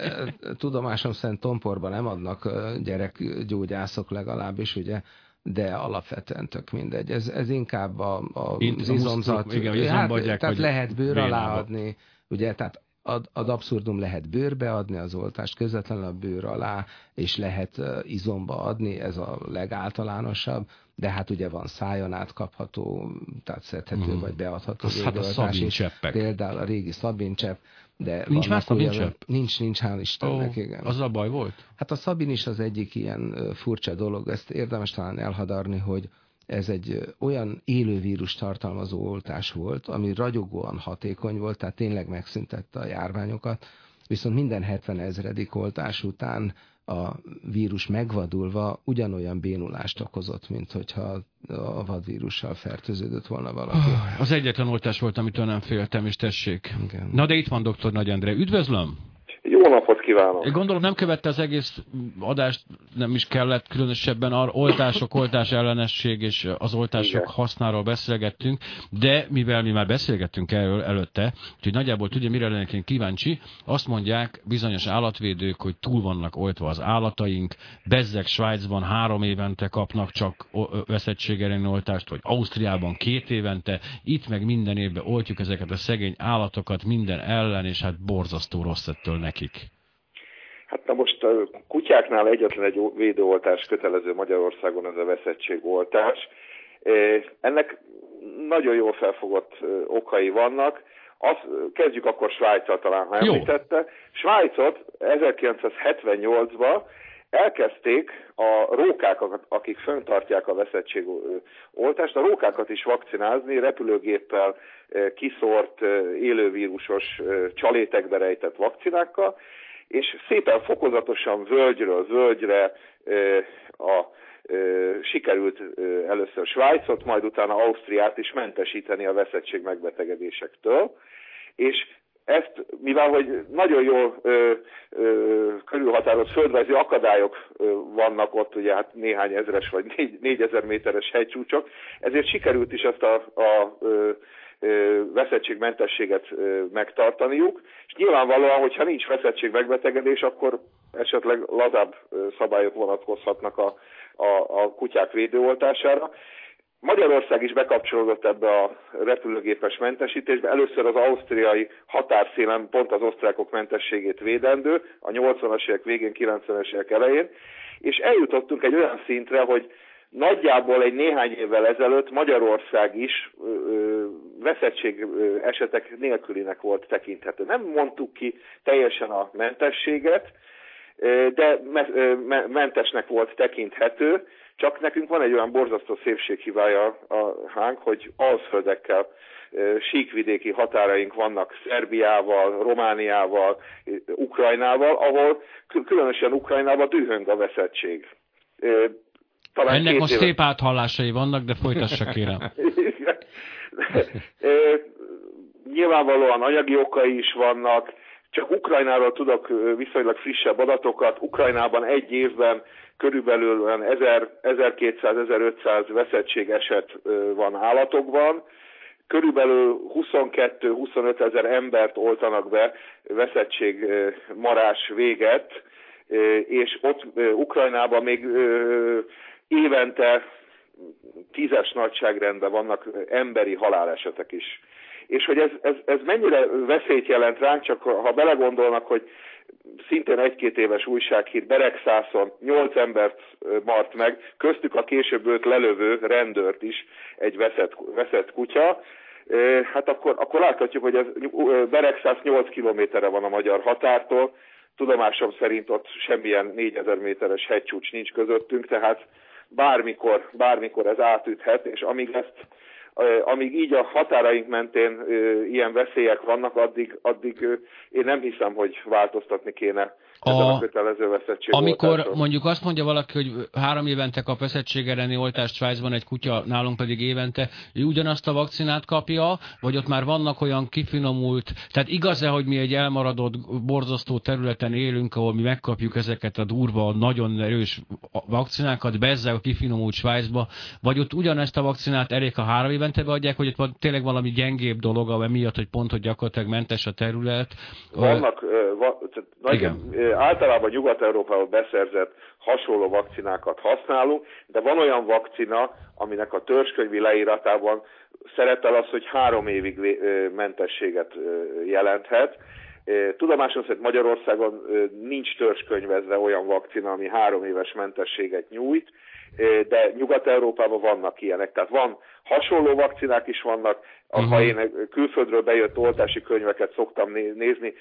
tudomásom szerint tomporban nem adnak gyerekgyógyászok legalábbis, ugye de alapvetően tök mindegy. Ez, ez inkább a, a, az izomzat. Igen, hát, adják, tehát lehet bőr alá adni, ugye, tehát ad, ad abszurdum lehet bőrbe adni az oltást, közvetlenül a bőr alá, és lehet izomba adni, ez a legáltalánosabb, de hát ugye van szájon átkapható, tehát szedhető, mm. vagy beadható az hát a szabincseppek. Például a régi szabincsepp, de nincs már szabincsepp? Nincs, nincs, hál' Istennek, oh, igen. Az a baj volt? Hát a szabin is az egyik ilyen furcsa dolog, ezt érdemes talán elhadarni, hogy ez egy olyan élő vírus tartalmazó oltás volt, ami ragyogóan hatékony volt, tehát tényleg megszüntette a járványokat, viszont minden 70 ezredik oltás után a vírus megvadulva ugyanolyan bénulást okozott, mint hogyha a vadvírussal fertőződött volna valaki. Az egyetlen oltás volt, amitől nem féltem, és tessék. Igen. Na de itt van dr. Nagy Endre. Üdvözlöm! Jó napot kívánok! Gondolom nem követte az egész adást, nem is kellett különösebben ar oltások, oltás ellenesség és az oltások Igen. hasznáról beszélgettünk, de mivel mi már beszélgettünk erről előtte, úgyhogy nagyjából tudja, mire lennék én kíváncsi, azt mondják bizonyos állatvédők, hogy túl vannak oltva az állataink, bezzek Svájcban három évente kapnak csak veszettség elleni oltást, vagy Ausztriában két évente, itt meg minden évben oltjuk ezeket a szegény állatokat minden ellen, és hát borzasztó rossz ettől nekik? Hát na most a kutyáknál egyetlen egy védőoltás kötelező Magyarországon, ez a veszettségoltás. Ennek nagyon jól felfogott okai vannak. Azt, kezdjük akkor Svájccal talán, ha említette. Svájcot 1978-ban elkezdték a rókákat, akik föntartják a veszettségoltást, a rókákat is vakcinázni, repülőgéppel kiszort élővírusos csalétekbe rejtett vakcinákkal, és szépen fokozatosan völgyről völgyre a sikerült először Svájcot, majd utána Ausztriát is mentesíteni a veszettség megbetegedésektől, és ezt, mivel hogy nagyon jól ö, ö, körülhatározott földrajzi akadályok ö, vannak ott, ugye hát néhány ezres vagy négy, négyezer méteres hegycsúcsok, ezért sikerült is ezt a, a ö, veszettségmentességet megtartaniuk, és nyilvánvalóan, hogyha nincs veszettség megbetegedés, akkor esetleg lazább szabályok vonatkozhatnak a, a, a kutyák védőoltására. Magyarország is bekapcsolódott ebbe a repülőgépes mentesítésbe. Először az ausztriai határszélen pont az osztrákok mentességét védendő, a 80-as évek végén, 90-es évek elején, és eljutottunk egy olyan szintre, hogy nagyjából egy néhány évvel ezelőtt Magyarország is ö, veszettség esetek nélkülinek volt tekinthető. Nem mondtuk ki teljesen a mentességet, de mentesnek volt tekinthető, csak nekünk van egy olyan borzasztó szépséghibája a hánk, hogy alszföldekkel síkvidéki határaink vannak Szerbiával, Romániával, Ukrajnával, ahol különösen Ukrajnában dühöng a veszettség. Talán Ennek most éve... szép áthallásai vannak, de folytassa kérem. Nyilvánvalóan anyagi okai is vannak, csak Ukrajnáról tudok viszonylag frissebb adatokat. Ukrajnában egy évben körülbelül 1200-1500 veszettség eset van állatokban, körülbelül 22-25 ezer embert oltanak be veszettség marás véget, és ott Ukrajnában még évente tízes nagyságrendben vannak emberi halálesetek is. És hogy ez, ez, ez mennyire veszélyt jelent ránk, csak ha belegondolnak, hogy szintén egy-két éves újsághír Beregszászon nyolc embert mart meg, köztük a később őt lelövő rendőrt is egy veszett, veszett kutya, hát akkor, akkor láthatjuk, hogy ez Beregszász 8 kilométerre van a magyar határtól, tudomásom szerint ott semmilyen 4000 méteres hegycsúcs nincs közöttünk, tehát bármikor, bármikor ez átüthet, és amíg ezt amíg így a határaink mentén ilyen veszélyek vannak, addig, addig én nem hiszem, hogy változtatni kéne a, a kötelező veszettség Amikor oltásról. mondjuk azt mondja valaki, hogy három évente kap veszettség elleni oltást Svájcban, egy kutya nálunk pedig évente, ő ugyanazt a vakcinát kapja, vagy ott már vannak olyan kifinomult, tehát igaz-e, hogy mi egy elmaradott, borzasztó területen élünk, ahol mi megkapjuk ezeket a durva, nagyon erős vakcinákat, bezzel a kifinomult Svájcba, vagy ott ugyanezt a vakcinát elég a három évente beadják, hogy ott van tényleg valami gyengébb dolog, miatt, hogy pont, hogy gyakorlatilag mentes a terület. Vannak, va, nagyon, általában Nyugat-Európában beszerzett hasonló vakcinákat használunk, de van olyan vakcina, aminek a törzskönyvi leíratában szerepel az, hogy három évig mentességet jelenthet. Tudomásom szerint Magyarországon nincs törzskönyvezve olyan vakcina, ami három éves mentességet nyújt, de Nyugat-Európában vannak ilyenek. Tehát van hasonló vakcinák is vannak, uh-huh. ha én külföldről bejött oltási könyveket szoktam nézni,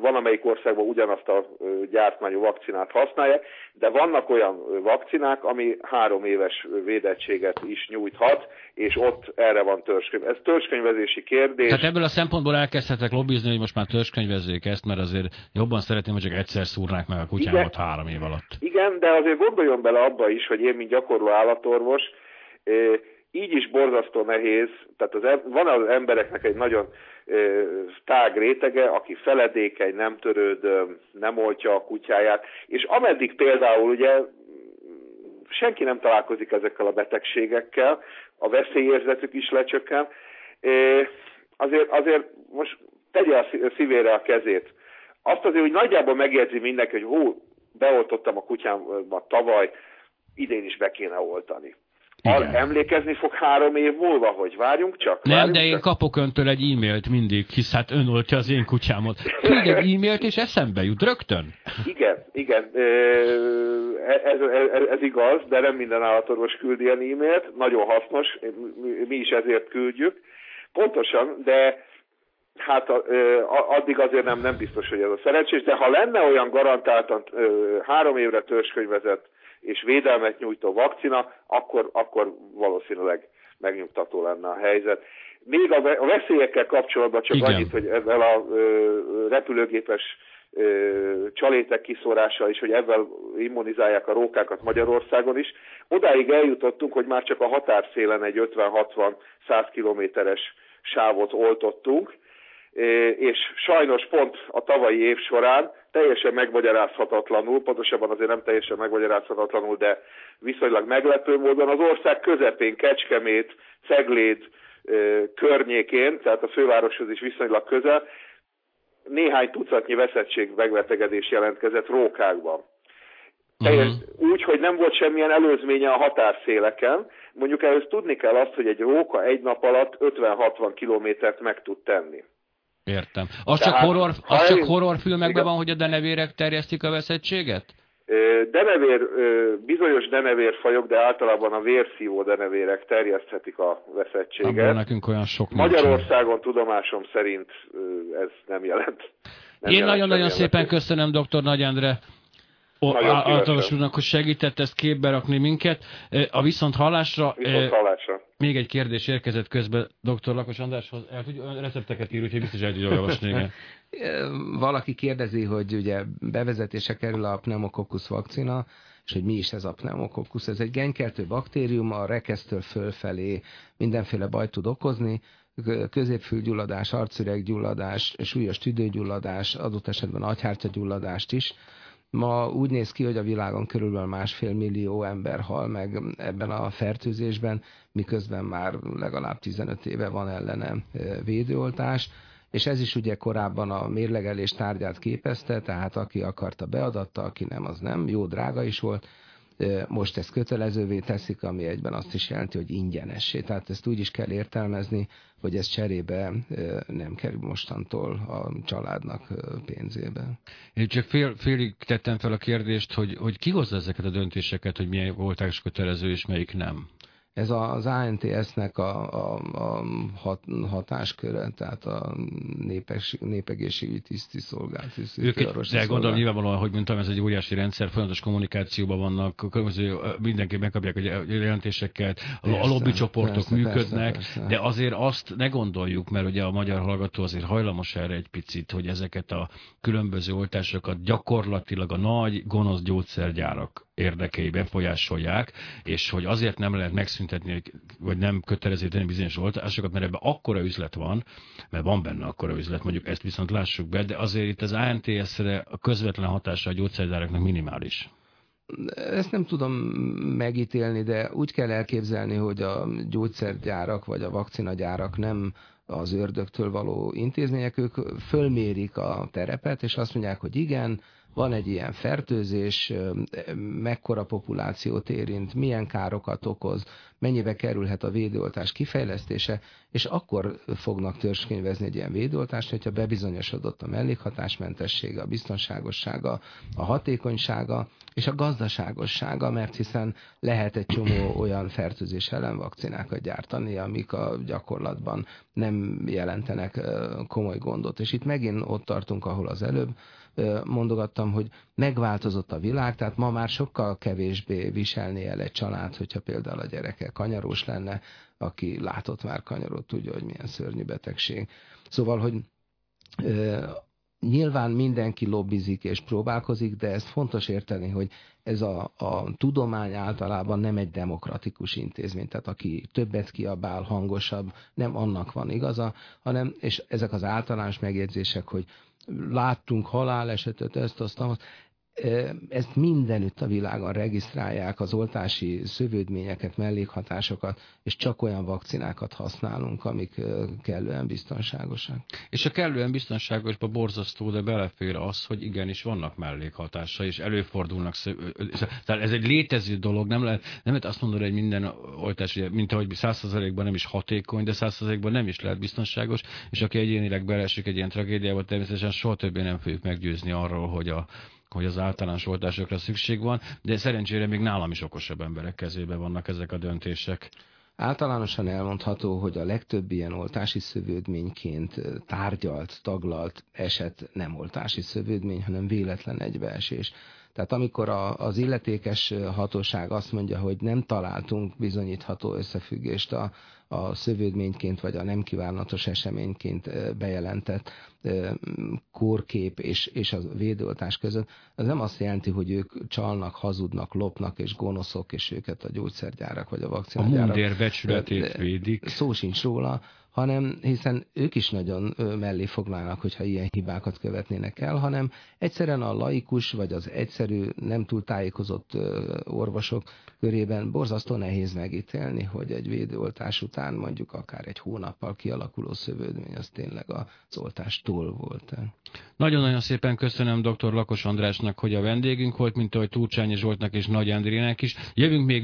van amelyik országban ugyanazt a gyártmányú vakcinát használják, de vannak olyan vakcinák, ami három éves védettséget is nyújthat, és ott erre van törzskönyv. Ez törzskönyvezési kérdés. Tehát ebből a szempontból elkezdhetek lobbizni, hogy most már törzskönyvezzék ezt, mert azért jobban szeretném, hogy csak egyszer szúrnák meg a kutyámat igen, három év alatt. Igen, de azért gondoljon bele abba is, hogy én, mint gyakorló állatorvos, így is borzasztó nehéz, tehát az, van az embereknek egy nagyon tág rétege, aki feledékeny, nem törődöm, nem oltja a kutyáját, és ameddig például ugye senki nem találkozik ezekkel a betegségekkel, a veszélyérzetük is lecsökken, azért, azért most tegye a szívére a kezét. Azt azért, hogy nagyjából megérzi mindenki, hogy hú, beoltottam a kutyámat tavaly, idén is be kéne oltani. Igen. Emlékezni fog három év múlva, hogy várjunk csak. Nem, várjunk de én csak. kapok öntől egy e-mailt mindig, hisz hát ön oltja az én kutyámot. Küld egy e-mailt, és eszembe jut rögtön. Igen, igen. Ez, ez, ez igaz, de nem minden állatorvos küld ilyen e-mailt. Nagyon hasznos, mi is ezért küldjük. Pontosan, de hát addig azért nem, nem biztos, hogy ez a szerencsés, de ha lenne olyan garantáltan három évre törzskönyvezett és védelmet nyújtó vakcina, akkor, akkor valószínűleg megnyugtató lenne a helyzet. Még a veszélyekkel kapcsolatban csak Igen. annyit, hogy ezzel a repülőgépes csalétek kiszórása is, hogy ebben immunizálják a rókákat Magyarországon is. Odáig eljutottunk, hogy már csak a határszélen egy 50-60-100 kilométeres sávot oltottunk, és sajnos pont a tavalyi év során teljesen megmagyarázhatatlanul, pontosabban azért nem teljesen megmagyarázhatatlanul, de viszonylag meglepő módon az ország közepén Kecskemét, Cegléd környékén, tehát a fővároshoz is viszonylag közel, néhány tucatnyi veszettség megbetegedés jelentkezett rókákban. Teljes, uh-huh. Úgy, hogy nem volt semmilyen előzménye a határszéleken. Mondjuk ehhez tudni kell azt, hogy egy róka egy nap alatt 50-60 kilométert meg tud tenni. Értem. Az Tehát, csak, horror, az csak horrorfilmekben igen. van, hogy a denevérek terjesztik a veszettséget? Denevér, bizonyos denevérfajok, de általában a vérszívó denevérek terjeszthetik a veszettséget. Abban nekünk olyan sok Magyarországon nincsen. tudomásom szerint ez nem jelent. Nem Én nagyon-nagyon szépen köszönöm dr. Nagy Endre általános úrnak, hogy segített ezt képbe rakni minket. A viszont hallásra... Viszont hallásra. Még egy kérdés érkezett közben dr. Lakos Andráshoz. El tudja, recepteket ír, úgyhogy biztos el tudja olvasni. Igen. Valaki kérdezi, hogy ugye bevezetése kerül a pneumokokkusz vakcina, és hogy mi is ez a pneumokokkusz. Ez egy genkeltő baktérium, a rekesztől fölfelé mindenféle bajt tud okozni, középfülgyulladás, arcüreggyulladás, súlyos tüdőgyulladás, adott esetben agyhártyagyulladást is Ma úgy néz ki, hogy a világon körülbelül másfél millió ember hal meg ebben a fertőzésben, miközben már legalább 15 éve van ellene védőoltás, és ez is ugye korábban a mérlegelés tárgyát képezte, tehát aki akarta beadatta, aki nem, az nem, jó drága is volt, most ezt kötelezővé teszik, ami egyben azt is jelenti, hogy ingyenessé. Tehát ezt úgy is kell értelmezni, hogy ez cserébe nem kerül mostantól a családnak pénzébe. Én csak fél, félig tettem fel a kérdést, hogy, hogy ki hozza ezeket a döntéseket, hogy milyen volták kötelező és melyik nem? Ez az ANTS-nek a, a, a hat, hatásköre, tehát a népes, népegészségügyi tiszti szolgálat. Ők, de gondolom nyilvánvalóan, hogy mondtam, ez egy óriási rendszer, folyamatos kommunikációban vannak, különböző, mindenki megkapják a jelentéseket, persze, a lobbycsoportok persze, működnek, persze, persze. de azért azt ne gondoljuk, mert ugye a magyar hallgató azért hajlamos erre egy picit, hogy ezeket a különböző oltásokat gyakorlatilag a nagy gonosz gyógyszergyárak érdekei befolyásolják, és hogy azért nem lehet megszüntetni, vagy nem kötelező tenni bizonyos oltásokat, mert ebben akkora üzlet van, mert van benne akkora üzlet, mondjuk ezt viszont lássuk be, de azért itt az ANTS-re a közvetlen hatása a gyógyszergyáraknak minimális. Ezt nem tudom megítélni, de úgy kell elképzelni, hogy a gyógyszergyárak vagy a vakcinagyárak nem az ördögtől való intézmények, ők fölmérik a terepet, és azt mondják, hogy igen, van egy ilyen fertőzés, mekkora populációt érint, milyen károkat okoz, mennyibe kerülhet a védőoltás kifejlesztése, és akkor fognak törzskönyvezni egy ilyen védőoltást, hogyha bebizonyosodott a mellékhatásmentessége, a biztonságossága, a hatékonysága és a gazdaságossága, mert hiszen lehet egy csomó olyan fertőzés ellen vakcinákat gyártani, amik a gyakorlatban nem jelentenek komoly gondot. És itt megint ott tartunk, ahol az előbb mondogattam, hogy megváltozott a világ, tehát ma már sokkal kevésbé viselni el egy család, hogyha például a gyereke kanyarós lenne, aki látott már kanyarót, tudja, hogy milyen szörnyű betegség. Szóval, hogy Nyilván mindenki lobbizik és próbálkozik, de ez fontos érteni, hogy ez a, a tudomány általában nem egy demokratikus intézmény, tehát aki többet kiabál, hangosabb, nem annak van igaza, hanem, és ezek az általános megjegyzések, hogy láttunk halálesetet, ezt, azt, azt, ezt mindenütt a világon regisztrálják, az oltási szövődményeket, mellékhatásokat, és csak olyan vakcinákat használunk, amik kellően biztonságosak. És a kellően biztonságosba borzasztó, de belefér az, hogy igenis vannak mellékhatása, és előfordulnak. Tehát ez egy létező dolog, nem lehet, nem lehet azt mondani, hogy minden oltás, mint ahogy 100%-ban nem is hatékony, de 100%-ban nem is lehet biztonságos, és aki egyénileg belesik egy ilyen tragédiába, természetesen soha többé nem fogjuk meggyőzni arról, hogy a hogy az általános oltásokra szükség van, de szerencsére még nálam is okosabb emberek kezében vannak ezek a döntések. Általánosan elmondható, hogy a legtöbb ilyen oltási szövődményként tárgyalt, taglalt eset nem oltási szövődmény, hanem véletlen egybeesés. Tehát amikor a, az illetékes hatóság azt mondja, hogy nem találtunk bizonyítható összefüggést a, a szövődményként vagy a nem kívánatos eseményként bejelentett kórkép és, és a védőoltás között, az nem azt jelenti, hogy ők csalnak, hazudnak, lopnak és gonoszok, és őket a gyógyszergyárak vagy a vakcinagyárak. A mundér becsületét védik. Szó sincs róla, hanem hiszen ők is nagyon mellé foglalnak, hogyha ilyen hibákat követnének el, hanem egyszerűen a laikus vagy az egyszerű, nem túl tájékozott orvosok körében borzasztó nehéz megítélni, hogy egy védőoltás után mondjuk akár egy hónappal kialakuló szövődmény az tényleg az oltástól volt. Nagyon-nagyon szépen köszönöm dr. Lakos Andrásnak, hogy a vendégünk volt, mint ahogy Túlcsányi Zsoltnak és Nagy Andrének is. Jövünk még